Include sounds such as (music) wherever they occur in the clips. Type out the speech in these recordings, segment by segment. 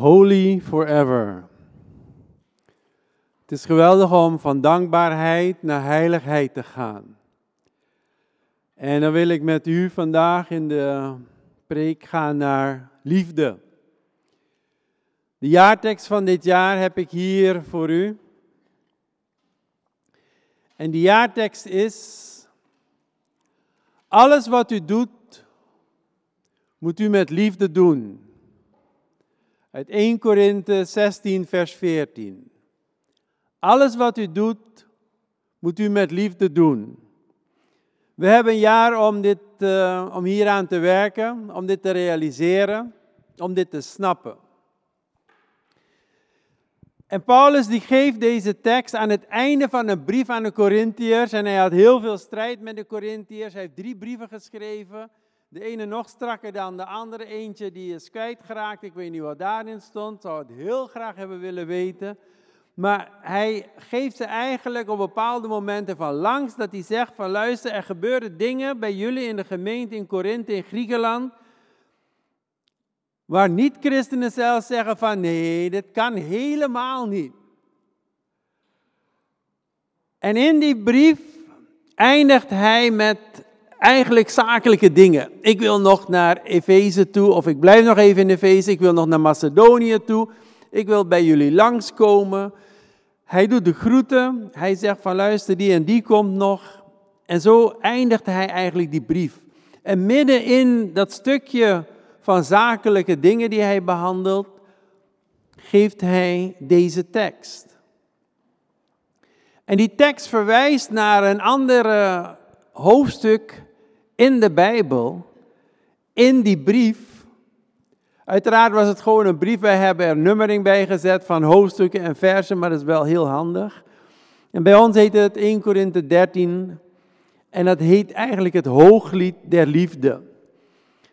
Holy forever. Het is geweldig om van dankbaarheid naar heiligheid te gaan. En dan wil ik met u vandaag in de preek gaan naar liefde. De jaartekst van dit jaar heb ik hier voor u. En die jaartekst is: Alles wat u doet, moet u met liefde doen. Uit 1 Korinthe 16, vers 14. Alles wat u doet, moet u met liefde doen. We hebben een jaar om, dit, uh, om hieraan te werken, om dit te realiseren, om dit te snappen. En Paulus die geeft deze tekst aan het einde van een brief aan de Corinthiërs. En hij had heel veel strijd met de Corinthiërs. Hij heeft drie brieven geschreven. De ene nog strakker dan de andere. Eentje die is kwijtgeraakt. Ik weet niet wat daarin stond. Zou het heel graag hebben willen weten. Maar hij geeft ze eigenlijk op bepaalde momenten van langs. Dat hij zegt van luister, er gebeuren dingen bij jullie in de gemeente in Korinthe in Griekenland. Waar niet-christenen zelfs zeggen van nee, dit kan helemaal niet. En in die brief eindigt hij met eigenlijk zakelijke dingen. Ik wil nog naar Efeze toe, of ik blijf nog even in Efeze, ik wil nog naar Macedonië toe, ik wil bij jullie langskomen. Hij doet de groeten, hij zegt van luister, die en die komt nog. En zo eindigt hij eigenlijk die brief. En midden in dat stukje van zakelijke dingen die hij behandelt, geeft hij deze tekst. En die tekst verwijst naar een ander hoofdstuk in de Bijbel, in die brief. Uiteraard was het gewoon een brief, wij hebben er nummering bij gezet van hoofdstukken en versen, maar dat is wel heel handig. En bij ons heet het 1 Korinthe 13 en dat heet eigenlijk het Hooglied der Liefde.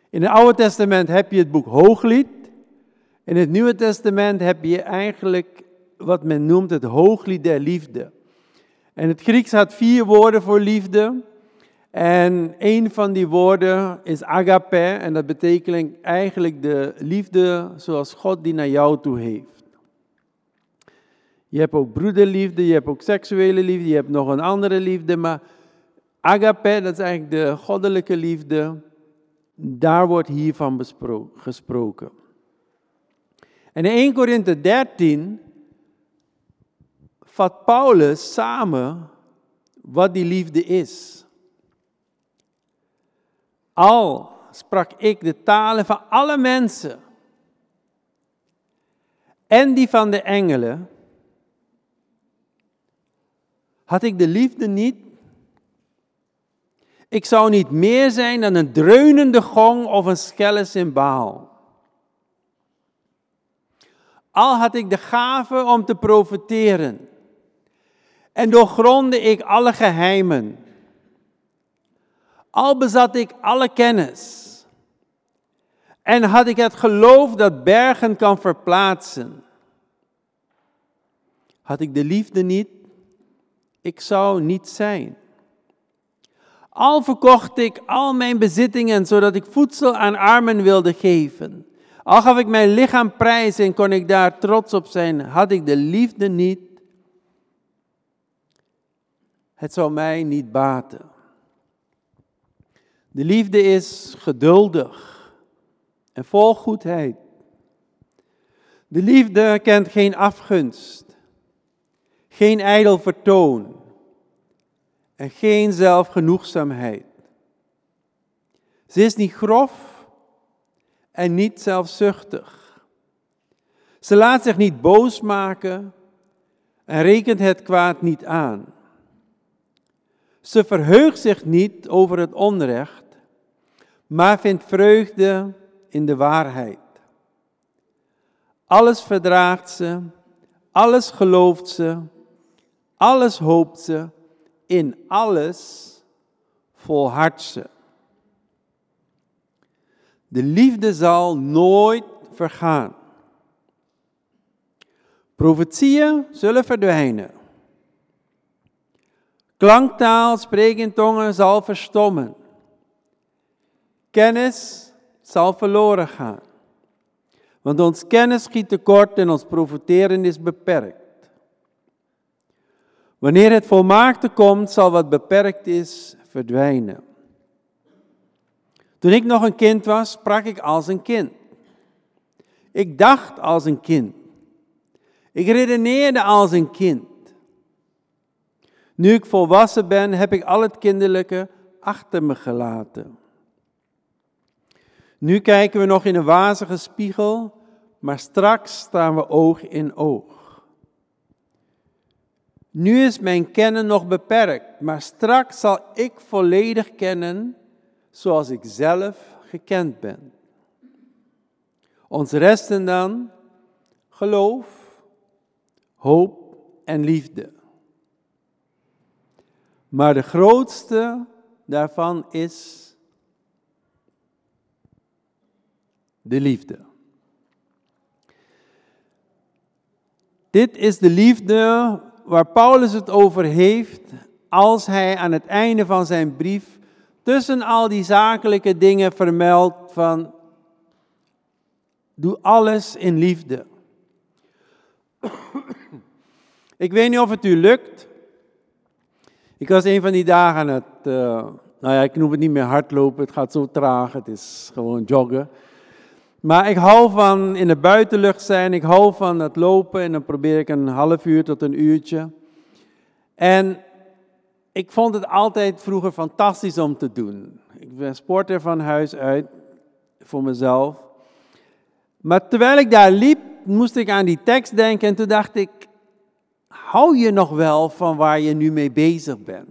In het Oude Testament heb je het boek Hooglied. In het Nieuwe Testament heb je eigenlijk wat men noemt het Hooglied der Liefde. En het Grieks had vier woorden voor liefde. En een van die woorden is agape. En dat betekent eigenlijk de liefde zoals God die naar jou toe heeft. Je hebt ook broederliefde, je hebt ook seksuele liefde, je hebt nog een andere liefde. Maar agape, dat is eigenlijk de goddelijke liefde daar wordt hiervan gesproken. En in 1 Korinthe 13 vat Paulus samen wat die liefde is. Al sprak ik de talen van alle mensen en die van de engelen, had ik de liefde niet, ik zou niet meer zijn dan een dreunende gong of een schelle symbaal. Al had ik de gave om te profiteren en doorgronde ik alle geheimen. Al bezat ik alle kennis en had ik het geloof dat bergen kan verplaatsen. Had ik de liefde niet, ik zou niet zijn. Al verkocht ik al mijn bezittingen, zodat ik voedsel aan armen wilde geven. Al gaf ik mijn lichaam prijs en kon ik daar trots op zijn, had ik de liefde niet. Het zou mij niet baten. De liefde is geduldig en vol goedheid. De liefde kent geen afgunst, geen ijdel vertoon en geen zelfgenoegzaamheid. Ze is niet grof en niet zelfzuchtig. Ze laat zich niet boos maken en rekent het kwaad niet aan. Ze verheugt zich niet over het onrecht, maar vindt vreugde in de waarheid. Alles verdraagt ze, alles gelooft ze, alles hoopt ze in alles volhardt ze. De liefde zal nooit vergaan. Profetieën zullen verdwijnen. Klanktaal, spreken tongen zal verstommen. Kennis zal verloren gaan. Want ons kennis schiet tekort en ons profiteren is beperkt. Wanneer het volmaakte komt, zal wat beperkt is verdwijnen. Toen ik nog een kind was, sprak ik als een kind. Ik dacht als een kind. Ik redeneerde als een kind. Nu ik volwassen ben, heb ik al het kinderlijke achter me gelaten. Nu kijken we nog in een wazige spiegel, maar straks staan we oog in oog. Nu is mijn kennen nog beperkt, maar straks zal ik volledig kennen zoals ik zelf gekend ben. Ons resten dan geloof, hoop en liefde. Maar de grootste daarvan is de liefde. Dit is de liefde waar Paulus het over heeft als hij aan het einde van zijn brief tussen al die zakelijke dingen vermeldt van doe alles in liefde. Ik weet niet of het u lukt. Ik was een van die dagen aan het, uh, nou ja, ik noem het niet meer hardlopen, het gaat zo traag, het is gewoon joggen. Maar ik hou van in de buitenlucht zijn, ik hou van het lopen en dan probeer ik een half uur tot een uurtje. En ik vond het altijd vroeger fantastisch om te doen. Ik ben sporter van huis uit, voor mezelf. Maar terwijl ik daar liep, moest ik aan die tekst denken en toen dacht ik, hou je nog wel van waar je nu mee bezig bent?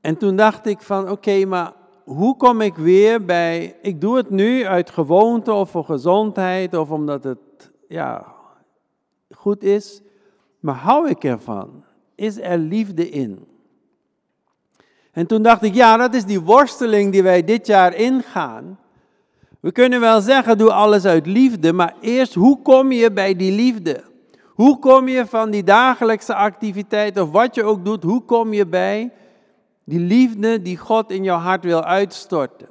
En toen dacht ik van, oké, maar hoe kom ik weer bij, ik doe het nu uit gewoonte of voor gezondheid of omdat het, ja, goed is, maar hou ik ervan? Is er liefde in? En toen dacht ik, ja, dat is die worsteling die wij dit jaar ingaan. We kunnen wel zeggen, doe alles uit liefde, maar eerst, hoe kom je bij die liefde? Hoe kom je van die dagelijkse activiteit of wat je ook doet, hoe kom je bij die liefde die God in jouw hart wil uitstorten?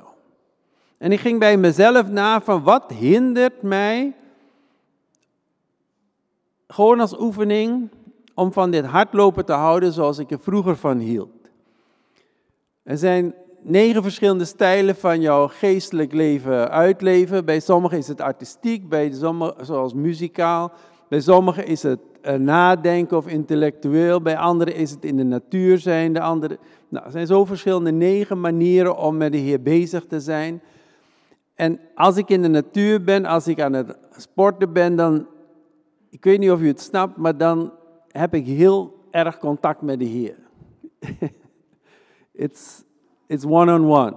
En ik ging bij mezelf na van wat hindert mij, gewoon als oefening, om van dit hardlopen te houden zoals ik er vroeger van hield. Er zijn negen verschillende stijlen van jouw geestelijk leven uitleven. Bij sommigen is het artistiek, bij sommigen zoals muzikaal. Bij sommigen is het nadenken of intellectueel. Bij anderen is het in de natuur zijn. De andere, nou, er zijn zo verschillende negen manieren om met de Heer bezig te zijn. En als ik in de natuur ben, als ik aan het sporten ben, dan, ik weet niet of u het snapt, maar dan heb ik heel erg contact met de Heer. (laughs) it's, it's one-on-one.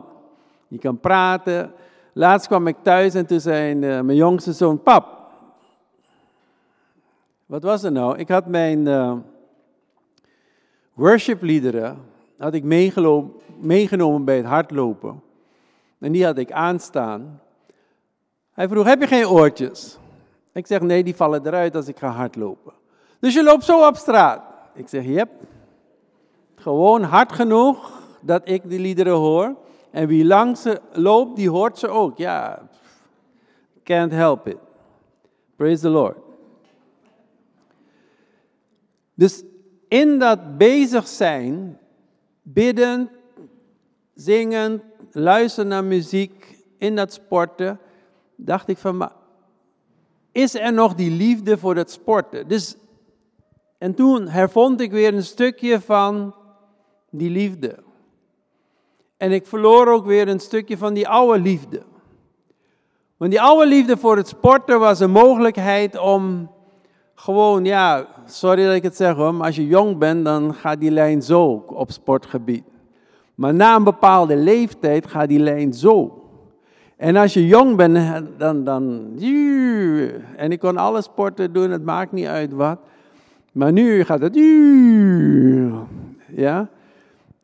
Je kan praten. Laatst kwam ik thuis en toen zei uh, mijn jongste zoon, pap, wat was er nou? Ik had mijn uh, worshipliederen had ik meegenomen bij het hardlopen. En die had ik aanstaan. Hij vroeg, heb je geen oortjes? Ik zeg, nee, die vallen eruit als ik ga hardlopen. Dus je loopt zo op straat. Ik zeg, yep. Gewoon hard genoeg dat ik die liederen hoor. En wie langs loopt, die hoort ze ook. Ja, can't help it. Praise the Lord. Dus in dat bezig zijn, bidden, zingen, luisteren naar muziek, in dat sporten, dacht ik van, maar is er nog die liefde voor het sporten? Dus en toen hervond ik weer een stukje van die liefde. En ik verloor ook weer een stukje van die oude liefde. Want die oude liefde voor het sporten was een mogelijkheid om gewoon, ja, sorry dat ik het zeg hoor, maar als je jong bent, dan gaat die lijn zo op sportgebied. Maar na een bepaalde leeftijd gaat die lijn zo. En als je jong bent, dan, dan, en ik kon alle sporten doen, het maakt niet uit wat. Maar nu gaat het. Ja?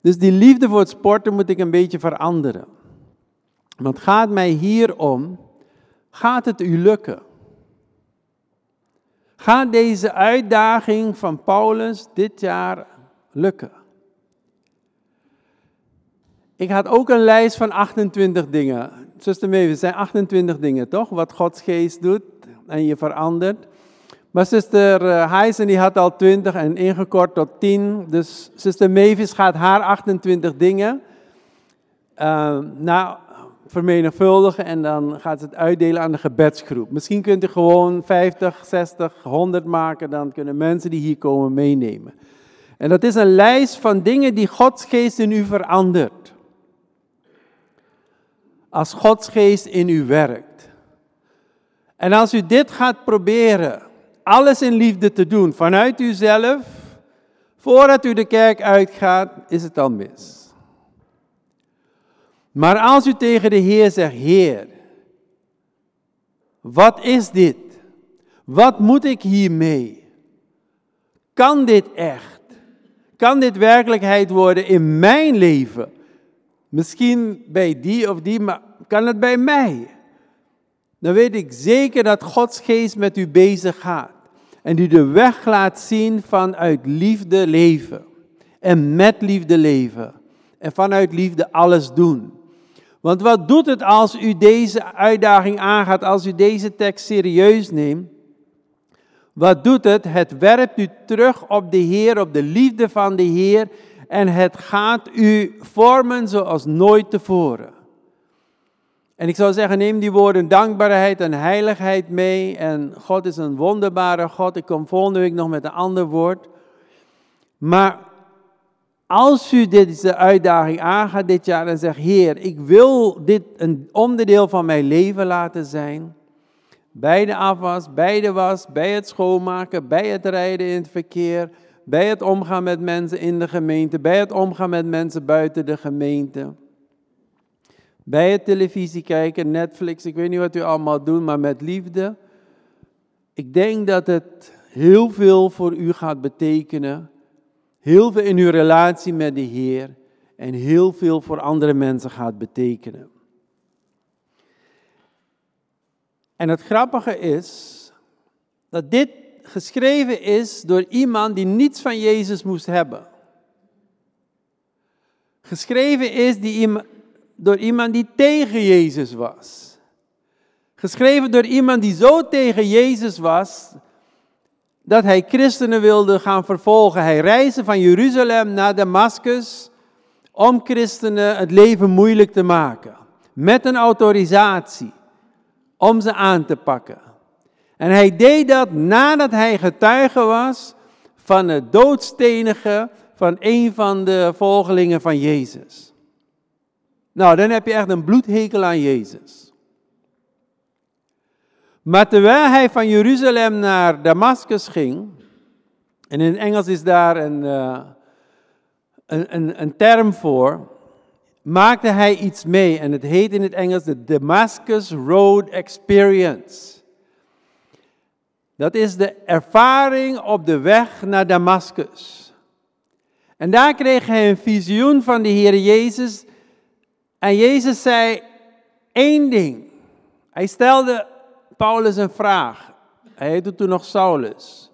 Dus die liefde voor het sporten moet ik een beetje veranderen. Want gaat mij hier om: gaat het u lukken? Gaat deze uitdaging van Paulus dit jaar lukken? Ik had ook een lijst van 28 dingen. Zuster Meeuwis, het zijn 28 dingen, toch? Wat Gods geest doet en je verandert. Maar zuster eh, Heijzen die had al 20 en ingekort tot 10. Dus zuster Mavis gaat haar 28 dingen uh, nou, vermenigvuldigen en dan gaat het uitdelen aan de gebedsgroep. Misschien kunt u gewoon 50, 60, 100 maken, dan kunnen mensen die hier komen meenemen. En dat is een lijst van dingen die Gods geest in u verandert. Als Gods geest in u werkt. En als u dit gaat proberen, alles in liefde te doen vanuit uzelf, voordat u de kerk uitgaat, is het al mis. Maar als u tegen de Heer zegt, Heer, wat is dit? Wat moet ik hiermee? Kan dit echt? Kan dit werkelijkheid worden in mijn leven? Misschien bij die of die, maar kan het bij mij? Dan weet ik zeker dat Gods geest met u bezig gaat. En u de weg laat zien vanuit liefde leven. En met liefde leven. En vanuit liefde alles doen. Want wat doet het als u deze uitdaging aangaat, als u deze tekst serieus neemt? Wat doet het? Het werpt u terug op de Heer, op de liefde van de Heer. En het gaat u vormen zoals nooit tevoren. En ik zou zeggen, neem die woorden dankbaarheid en heiligheid mee. En God is een wonderbare God. Ik kom volgende week nog met een ander woord. Maar als u deze uitdaging aangaat dit jaar en zegt, Heer, ik wil dit een onderdeel van mijn leven laten zijn. Bij de afwas, bij de was, bij het schoonmaken, bij het rijden in het verkeer, bij het omgaan met mensen in de gemeente, bij het omgaan met mensen buiten de gemeente. Bij het televisie kijken, Netflix, ik weet niet wat u allemaal doet, maar met liefde. Ik denk dat het heel veel voor u gaat betekenen heel veel in uw relatie met de Heer en heel veel voor andere mensen gaat betekenen. En het grappige is dat dit geschreven is door iemand die niets van Jezus moest hebben. Geschreven is die, door iemand die tegen Jezus was. Geschreven door iemand die zo tegen Jezus was dat hij christenen wilde gaan vervolgen. Hij reisde van Jeruzalem naar Damascus om christenen het leven moeilijk te maken. Met een autorisatie om ze aan te pakken. En hij deed dat nadat hij getuige was van het doodstenige van een van de volgelingen van Jezus. Nou, dan heb je echt een bloedhekel aan Jezus. Maar terwijl hij van Jeruzalem naar Damascus ging, en in het Engels is daar een, uh, een, een, een term voor, maakte hij iets mee en het heet in het Engels de Damascus Road Experience. Dat is de ervaring op de weg naar Damascus. En daar kreeg hij een visioen van de Heer Jezus. En Jezus zei één ding. Hij stelde Paulus een vraag. Hij heette toen nog Saulus.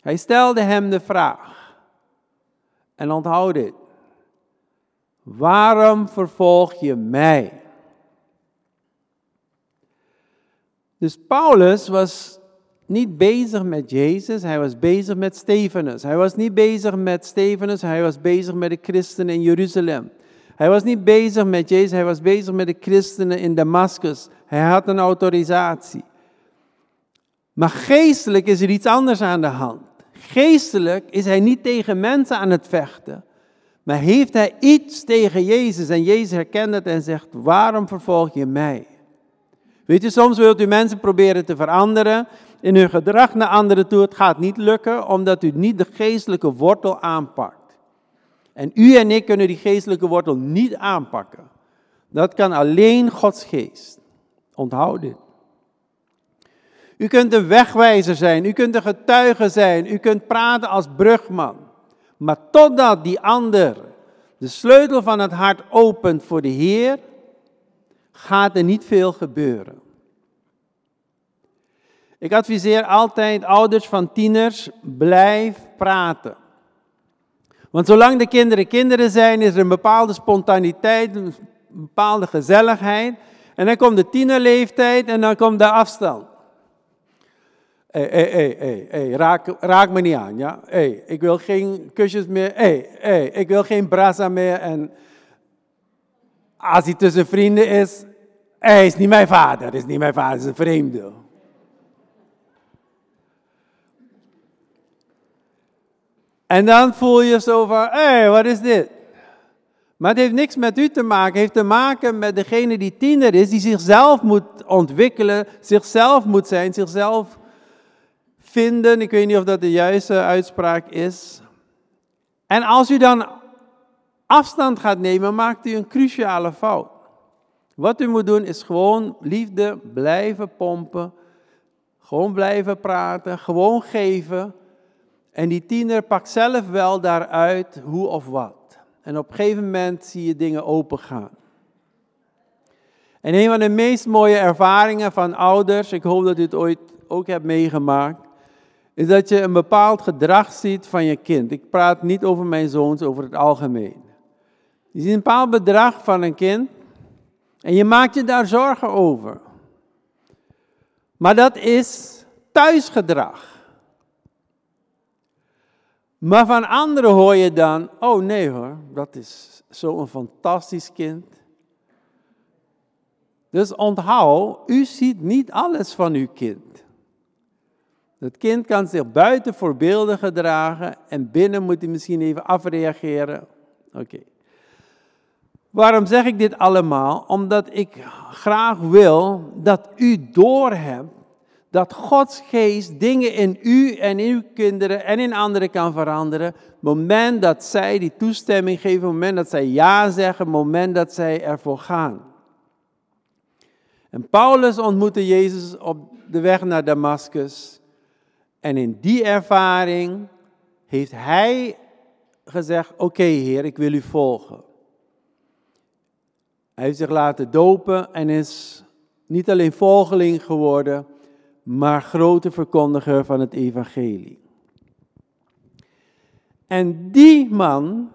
Hij stelde hem de vraag. En onthoud dit. Waarom vervolg je mij? Dus Paulus was niet bezig met Jezus, hij was bezig met Stefanus. Hij was niet bezig met Stefanus, hij was bezig met de christenen in Jeruzalem. Hij was niet bezig met Jezus, hij was bezig met de christenen in Damascus. Hij had een autorisatie. Maar geestelijk is er iets anders aan de hand. Geestelijk is hij niet tegen mensen aan het vechten, maar heeft hij iets tegen Jezus. En Jezus herkent het en zegt, waarom vervolg je mij? Weet je, soms wilt u mensen proberen te veranderen in hun gedrag naar anderen toe. Het gaat niet lukken, omdat u niet de geestelijke wortel aanpakt. En u en ik kunnen die geestelijke wortel niet aanpakken. Dat kan alleen Gods geest. Onthoud dit. U kunt een wegwijzer zijn, u kunt een getuige zijn, u kunt praten als brugman. Maar totdat die ander de sleutel van het hart opent voor de Heer, gaat er niet veel gebeuren. Ik adviseer altijd ouders van tieners, blijf praten. Want zolang de kinderen kinderen zijn, is er een bepaalde spontaniteit, een bepaalde gezelligheid. En dan komt de tienerleeftijd en dan komt de afstand. Hé, hé, hé, hé, raak, raak me niet aan, ja? Hé, ik wil geen kusjes meer. Hé, hé, ik wil geen brasa meer. En als hij tussen vrienden is, hij is niet mijn vader, is niet mijn vader, is een vreemde. En dan voel je zo van, hé, wat is dit? Maar het heeft niks met u te maken. Het heeft te maken met degene die tiener is, die zichzelf moet ontwikkelen, zichzelf moet zijn, zichzelf vinden. Ik weet niet of dat de juiste uitspraak is. En als u dan afstand gaat nemen, maakt u een cruciale fout. Wat u moet doen is gewoon liefde blijven pompen, gewoon blijven praten, gewoon geven. En die tiener pakt zelf wel daaruit hoe of wat. En op een gegeven moment zie je dingen opengaan. En een van de meest mooie ervaringen van ouders, ik hoop dat u het ooit ook hebt meegemaakt, is dat je een bepaald gedrag ziet van je kind. Ik praat niet over mijn zoons, over het algemeen. Je ziet een bepaald bedrag van een kind en je maakt je daar zorgen over. Maar dat is thuisgedrag. Maar van anderen hoor je dan, oh nee hoor, dat is zo'n fantastisch kind. Dus onthoud, u ziet niet alles van uw kind. Het kind kan zich buiten voorbeelden gedragen en binnen moet hij misschien even afreageren. Oké. Waarom zeg ik dit allemaal? Omdat ik graag wil dat u doorhebt dat Gods geest dingen in u en in uw kinderen en in anderen kan veranderen. Moment dat zij die toestemming geven, moment dat zij ja zeggen, moment dat zij ervoor gaan. En Paulus ontmoette Jezus op de weg naar Damascus. En in die ervaring heeft hij gezegd: Oké, Heer, ik wil u volgen. Hij heeft zich laten dopen en is niet alleen volgeling geworden, maar grote verkondiger van het evangelie. En die man,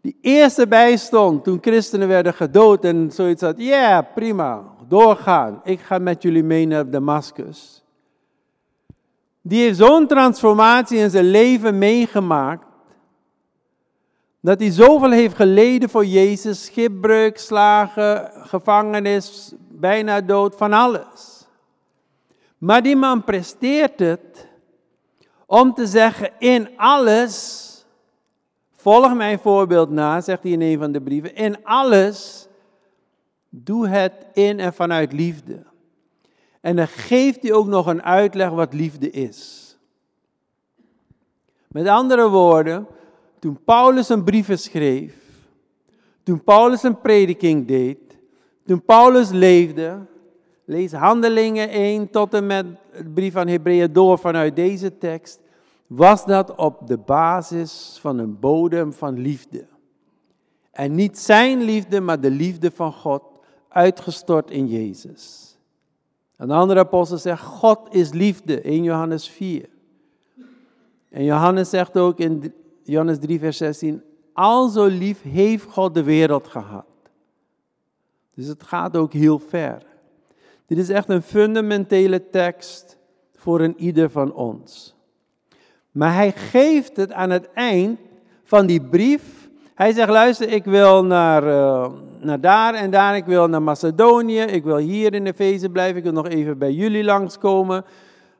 die eerst erbij stond toen christenen werden gedood en zoiets had, ja, prima, doorgaan, ik ga met jullie mee naar Damascus. Die heeft zo'n transformatie in zijn leven meegemaakt, dat hij zoveel heeft geleden voor Jezus, schipbreuk, slagen, gevangenis, bijna dood, van alles. Maar die man presteert het om te zeggen in alles, volg mijn voorbeeld na, zegt hij in een van de brieven, in alles doe het in en vanuit liefde. En dan geeft hij ook nog een uitleg wat liefde is. Met andere woorden, toen Paulus een brieven schreef, toen Paulus een prediking deed, toen Paulus leefde, Lees Handelingen 1 tot en met het brief van Hebreeën door vanuit deze tekst. Was dat op de basis van een bodem van liefde. En niet zijn liefde, maar de liefde van God, uitgestort in Jezus. Een andere apostel zegt, God is liefde, in Johannes 4. En Johannes zegt ook in Johannes 3, vers 16, al zo lief heeft God de wereld gehad. Dus het gaat ook heel ver. Dit is echt een fundamentele tekst voor een ieder van ons. Maar hij geeft het aan het eind van die brief. Hij zegt, luister, ik wil naar, uh, naar daar en daar, ik wil naar Macedonië, ik wil hier in de feesten blijven, ik wil nog even bij jullie langskomen.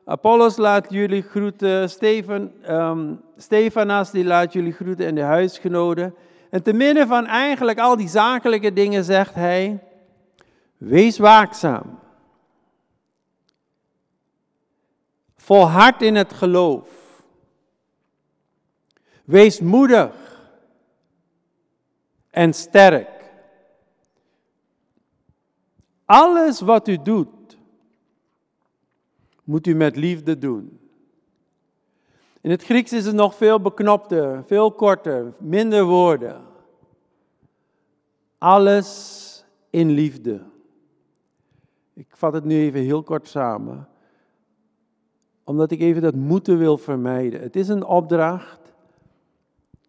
Apollos laat jullie groeten, Steven, um, Stefanas die laat jullie groeten en de huisgenoten. En te midden van eigenlijk al die zakelijke dingen zegt hij, wees waakzaam. Volhard in het geloof. Wees moedig en sterk. Alles wat u doet, moet u met liefde doen. In het Grieks is het nog veel beknopter, veel korter, minder woorden. Alles in liefde. Ik vat het nu even heel kort samen omdat ik even dat moeten wil vermijden. Het is een opdracht,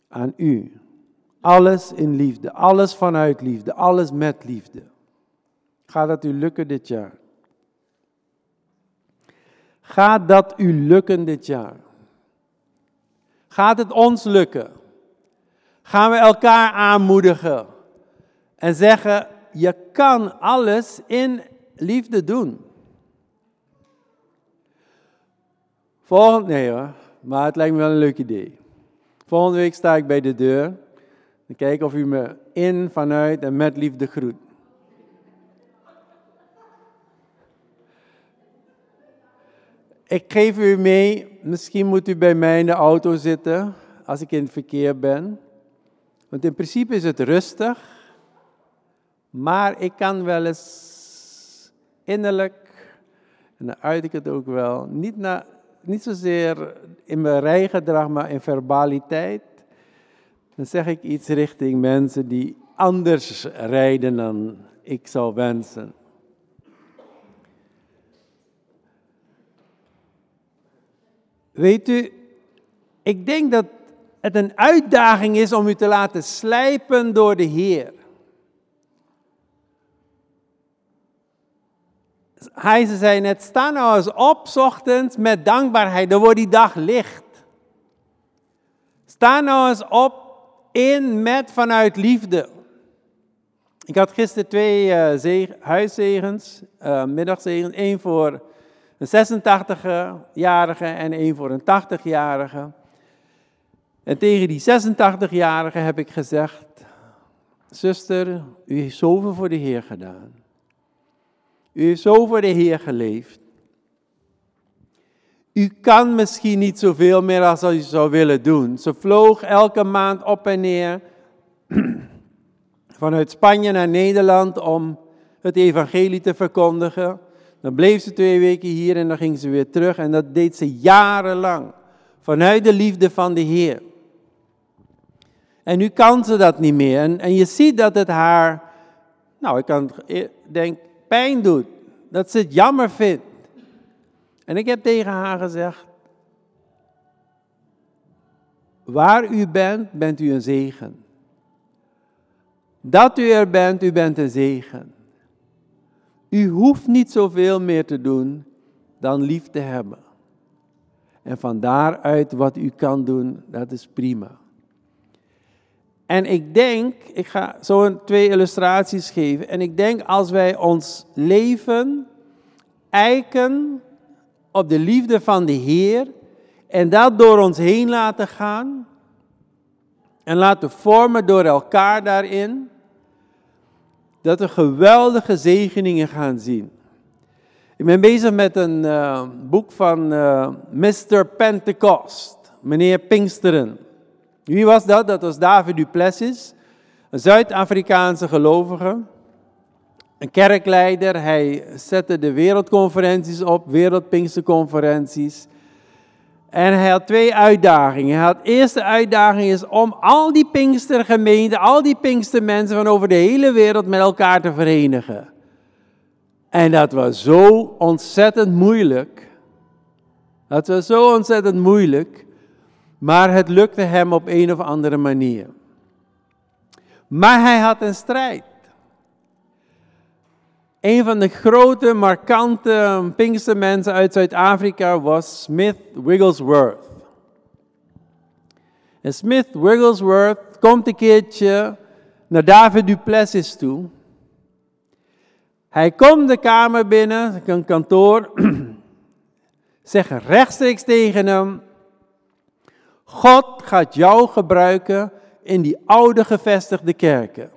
aan u. Alles in liefde, alles vanuit liefde, alles met liefde. Gaat dat u lukken dit jaar? Gaat dat u lukken dit jaar? Gaat het ons lukken? Gaan we elkaar aanmoedigen en zeggen: je kan alles in liefde doen. Volgende, nee hoor, maar het lijkt me wel een leuk idee. Volgende week sta ik bij de deur. Dan kijk of u me in, vanuit en met liefde groet. Ik geef u mee, misschien moet u bij mij in de auto zitten als ik in het verkeer ben. Want in principe is het rustig, maar ik kan wel eens innerlijk, en dan uit ik het ook wel, niet, na, niet zozeer in mijn rijgedrag, maar in verbaliteit. Dan zeg ik iets richting mensen die anders rijden dan ik zou wensen. Weet u, ik denk dat het een uitdaging is om u te laten slijpen door de Heer. Hij zei net, sta nou eens op, ochtends, met dankbaarheid, dan wordt die dag licht. Sta nou eens op, in, met, vanuit liefde. Ik had gisteren twee uh, huiszegens, uh, middagzegens, één voor een 86-jarige en één voor een 80-jarige. En tegen die 86-jarige heb ik gezegd, zuster, u heeft zoveel voor de Heer gedaan. U heeft zo voor de Heer geleefd. U kan misschien niet zoveel meer als u zou willen doen. Ze vloog elke maand op en neer (clears throat) vanuit Spanje naar Nederland om het evangelie te verkondigen. Dan bleef ze twee weken hier en dan ging ze weer terug. En dat deed ze jarenlang. Vanuit de liefde van de Heer. En nu kan ze dat niet meer. En, en je ziet dat het haar, nou ik kan denk, pijn doet. Dat ze het jammer vindt. En ik heb tegen haar gezegd, waar u bent, bent u een zegen. Dat u er bent, u bent een zegen. U hoeft niet zoveel meer te doen dan lief te hebben. En van daaruit wat u kan doen, dat is prima. En ik denk, ik ga zo twee illustraties geven. En ik denk als wij ons leven eiken op de liefde van de Heer en dat door ons heen laten gaan en laten vormen door elkaar daarin, dat we geweldige zegeningen gaan zien. Ik ben bezig met een uh, boek van eh, Mr. Pentecost, meneer Pinksteren. Wie was dat? Dat was David Duplessis, een Zuid-Afrikaanse gelovige, een kerkleider. Hij zette de wereldconferenties op, wereldpinksterconferenties. En hij had twee uitdagingen. Hij had, de eerste uitdaging is om al die Pinkstergemeenten, al die Pinkstermensen van over de hele wereld met elkaar te verenigen. En dat was zo ontzettend moeilijk. Dat was zo ontzettend moeilijk. Maar het lukte hem op een of andere manier. Maar hij had een strijd. Een van de grote, markante mensen uit Zuid-Afrika was Smith Wigglesworth. En Smith Wigglesworth komt een keertje naar David Duplessis toe. Hij komt de kamer binnen, een kantoor, (clears throat) zegt rechtstreeks tegen hem: God gaat jou gebruiken in die oude gevestigde kerken.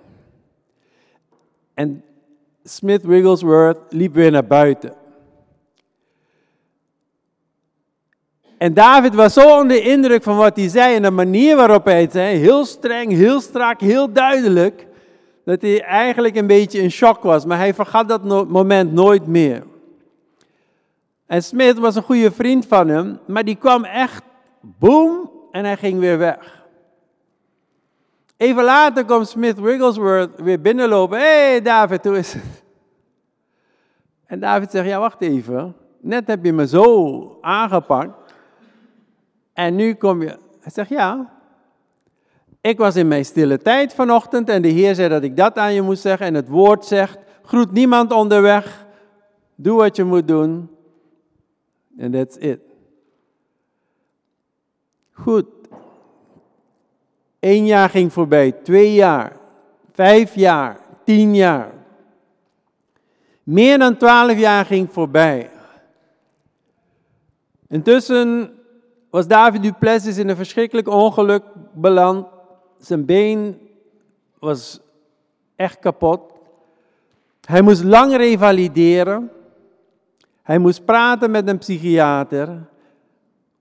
En Smith Wigglesworth liep weer naar buiten. En David was zo onder de indruk van wat hij zei en de manier waarop hij het zei, heel streng, heel strak, heel duidelijk, dat hij eigenlijk een beetje in shock was. Maar hij vergat dat moment nooit meer. En Smith was een goede vriend van hem, maar die kwam echt, boom, en hij ging weer weg. Even later komt Smith Wigglesworth weer binnenlopen. Hé hey David, hoe is het? En David zegt, ja wacht even. Net heb je me zo aangepakt. En nu kom je. Hij zegt, ja. Ik was in mijn stille tijd vanochtend en de Heer zei dat ik dat aan je moest zeggen. En het woord zegt, groet niemand onderweg, doe wat je moet doen. En that's it. Goed. Eén jaar ging voorbij, twee jaar, vijf jaar, tien jaar. Meer dan twaalf jaar ging voorbij. Intussen was David Duplessis in een verschrikkelijk ongeluk beland. Zijn been was echt kapot. Hij moest lang revalideren. Hij moest praten met een psychiater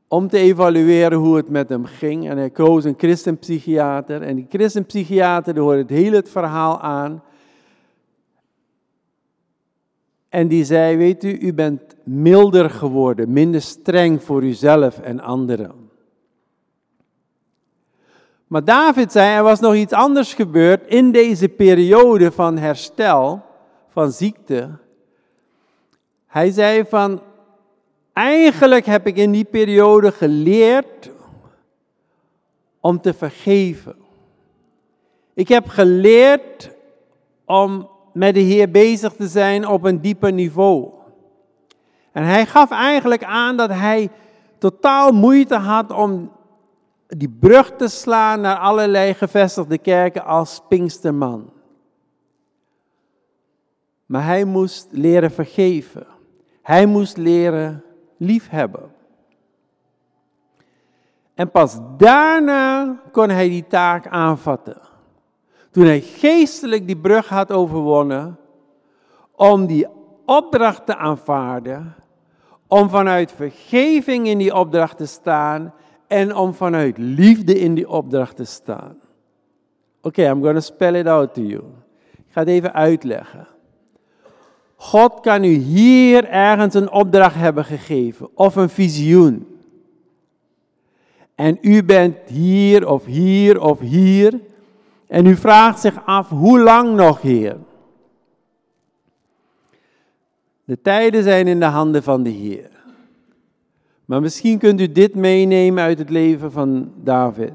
om te evalueren hoe het met hem ging. En hij koos een christenpsychiater. En die christenpsychiater hoorde het hele het verhaal aan. En die zei, weet u, u bent milder geworden, minder streng voor uzelf en anderen. Maar David zei, er was nog iets anders gebeurd in deze periode van herstel, van ziekte. Hij zei van, eigenlijk heb ik in die periode geleerd om te vergeven. Ik heb geleerd om met de Heer bezig te zijn op een dieper niveau. En hij gaf eigenlijk aan dat hij totaal moeite had om die brug te slaan naar allerlei gevestigde kerken als Pinksterman. Maar hij moest leren vergeven. Hij moest leren liefhebben. En pas daarna kon hij die taak aanvatten. Toen hij geestelijk die brug had overwonnen, om die opdracht te aanvaarden, om vanuit vergeving in die opdracht te staan en om vanuit liefde in die opdracht te staan. Oké, I'm going to spell it out to you. Ik ga het even uitleggen. God kan u hier ergens een opdracht hebben gegeven of een visioen. En u bent hier of hier of hier. En u vraagt zich af, hoe lang nog, Heer? De tijden zijn in de handen van de Heer. Maar misschien kunt u dit meenemen uit het leven van David.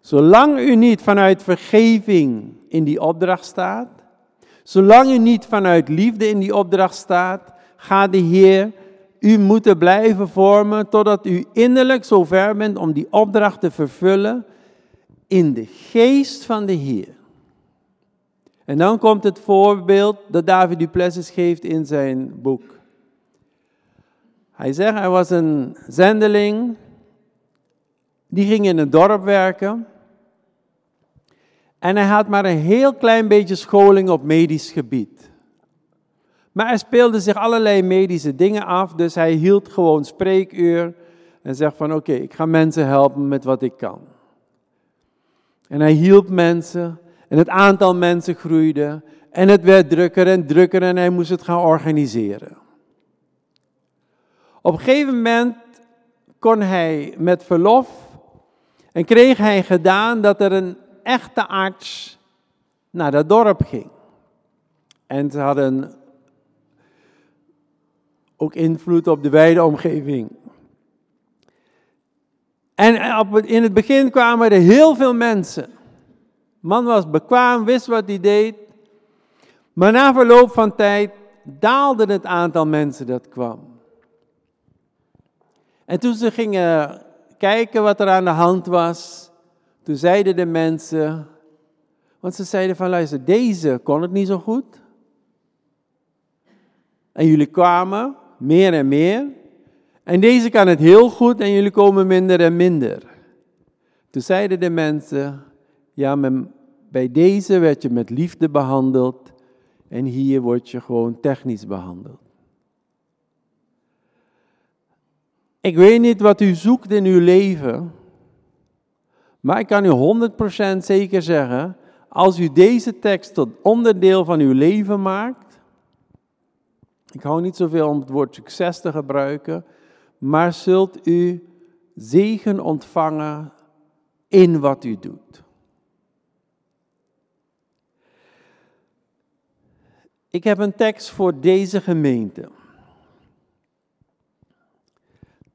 Zolang u niet vanuit vergeving in die opdracht staat, zolang u niet vanuit liefde in die opdracht staat, gaat de Heer u moeten blijven vormen totdat u innerlijk zo ver bent om die opdracht te vervullen in de geest van de Heer. En dan komt het voorbeeld dat David Duplessis geeft in zijn boek. Hij zegt, hij was een zendeling, die ging in een dorp werken. En hij had maar een heel klein beetje scholing op medisch gebied. Maar er speelden zich allerlei medische dingen af, dus hij hield gewoon spreekuur en zegt van oké, ik ga mensen helpen met wat ik kan. En hij hielp mensen en het aantal mensen groeide en het werd drukker en drukker en hij moest het gaan organiseren. Op een gegeven moment kon hij met verlof en kreeg hij gedaan dat er een echte arts naar dat dorp ging. En ze hadden ook invloed op de wijde omgeving. En in het begin kwamen er heel veel mensen. Man was bekwaam, wist wat hij deed. Maar na verloop van tijd daalde het aantal mensen dat kwam. En toen ze gingen kijken wat er aan de hand was, toen zeiden de mensen, want ze zeiden van luister, deze kon het niet zo goed. En jullie kwamen meer en meer. En deze kan het heel goed en jullie komen minder en minder. Toen zeiden de mensen, ja, bij deze werd je met liefde behandeld en hier word je gewoon technisch behandeld. Ik weet niet wat u zoekt in uw leven, maar ik kan u 100% zeker zeggen, als u deze tekst tot onderdeel van uw leven maakt, ik hou niet zoveel om het woord succes te gebruiken, maar zult u zegen ontvangen in wat u doet. Ik heb een tekst voor deze gemeente.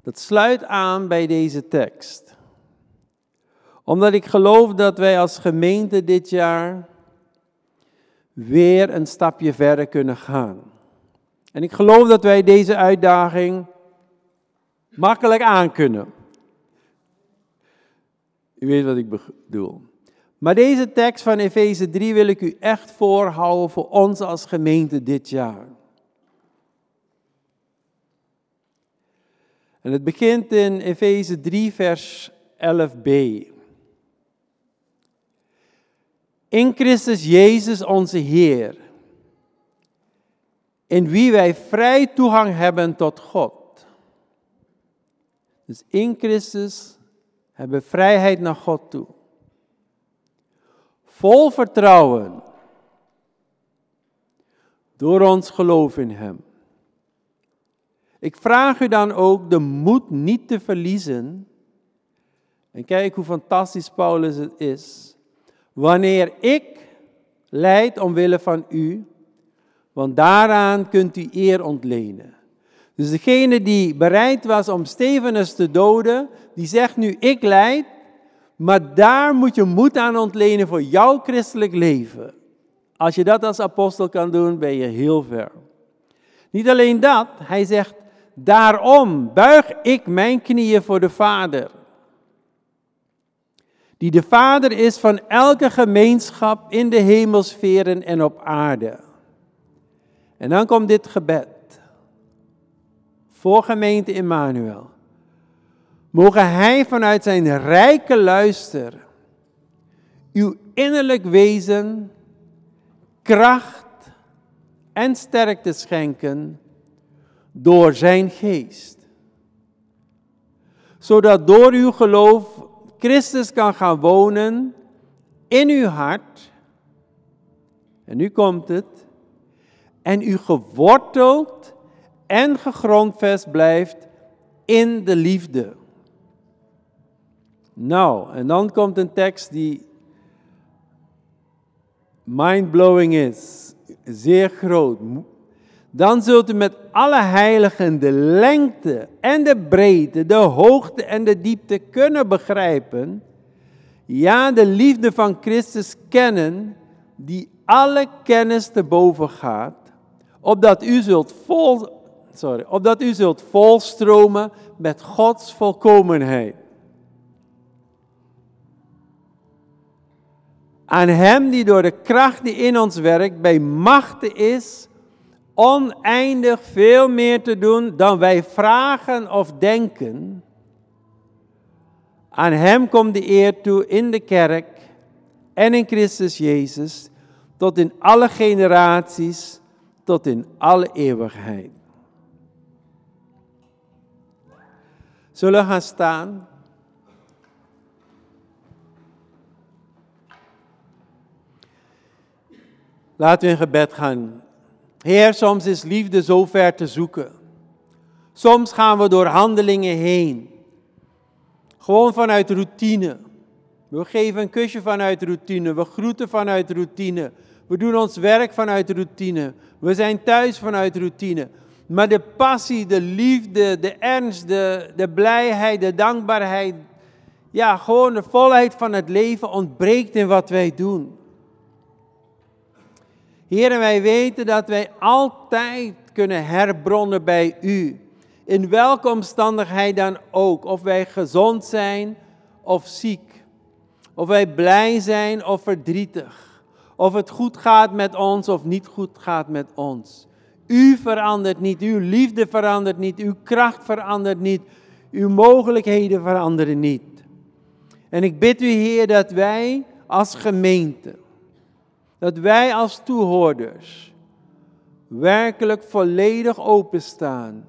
Dat sluit aan bij deze tekst. Omdat ik geloof dat wij als gemeente dit jaar weer een stapje verder kunnen gaan. En ik geloof dat wij deze uitdaging makkelijk aankunnen. U weet wat ik bedoel. Maar deze tekst van Efeze 3 wil ik u echt voorhouden voor ons als gemeente dit jaar. En het begint in Efeze 3, vers 11b. In Christus Jezus onze Heer, in wie wij vrij toegang hebben tot God. Dus in Christus hebben we vrijheid naar God toe. Vol vertrouwen. Door ons geloof in Hem. Ik vraag u dan ook de moed niet te verliezen. En kijk hoe fantastisch Paulus het is. Wanneer ik leid omwille van u, want daaraan kunt u eer ontlenen. Dus degene die bereid was om Stefanus te doden, die zegt nu ik leid, maar daar moet je moed aan ontlenen voor jouw christelijk leven. Als je dat als apostel kan doen, ben je heel ver. Niet alleen dat, hij zegt, daarom buig ik mijn knieën voor de Vader. Die de Vader is van elke gemeenschap in de hemelsferen en op aarde. En dan komt dit gebed. Voor gemeente Emmanuel. Mogen Hij vanuit zijn rijke luister uw innerlijk wezen kracht en sterkte schenken door zijn geest. Zodat door uw geloof Christus kan gaan wonen in uw hart. En nu komt het. En u geworteld en gegrondvest blijft in de liefde. Nou, en dan komt een tekst die mindblowing is, zeer groot. Dan zult u met alle heiligen de lengte en de breedte, de hoogte en de diepte kunnen begrijpen. Ja, de liefde van Christus kennen, die alle kennis te boven gaat, opdat u zult vol, sorry, opdat u zult volstromen met Gods volkomenheid. Aan Hem die door de kracht die in ons werkt bij machten is oneindig veel meer te doen dan wij vragen of denken. Aan Hem komt de eer toe in de kerk en in Christus Jezus, tot in alle generaties, tot in alle eeuwigheid. Zullen we gaan staan? Laten we in gebed gaan. Heer, soms is liefde zo ver te zoeken. Soms gaan we door handelingen heen. Gewoon vanuit routine. We geven een kusje vanuit routine. We groeten vanuit routine. We doen ons werk vanuit routine. We zijn thuis vanuit routine. Maar de passie, de liefde, de ernst, de, de blijheid, de dankbaarheid. Ja, gewoon de volheid van het leven ontbreekt in wat wij doen. Heer, wij weten dat wij altijd kunnen herbronnen bij U. In welke omstandigheid dan ook. Of wij gezond zijn of ziek. Of wij blij zijn of verdrietig. Of het goed gaat met ons of niet goed gaat met ons. U verandert niet, uw liefde verandert niet, uw kracht verandert niet, uw mogelijkheden veranderen niet. En ik bid u, Heer, dat wij als gemeente dat wij als toehoorders werkelijk volledig openstaan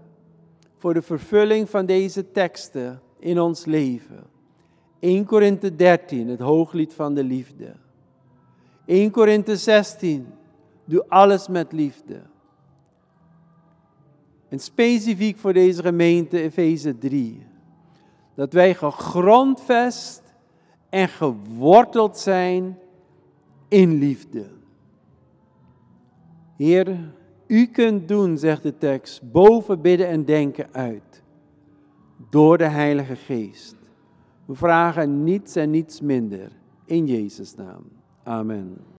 voor de vervulling van deze teksten in ons leven. 1 Korinthe 13, het hooglied van de liefde. 1 Korinthe 16, doe alles met liefde. En specifiek voor deze gemeente Efeze 3, dat wij gegrondvest en geworteld zijn in liefde. Heer, u kunt doen, zegt de tekst, boven bidden en denken uit, door de Heilige Geest. We vragen niets en niets minder. In Jezus' naam. Amen.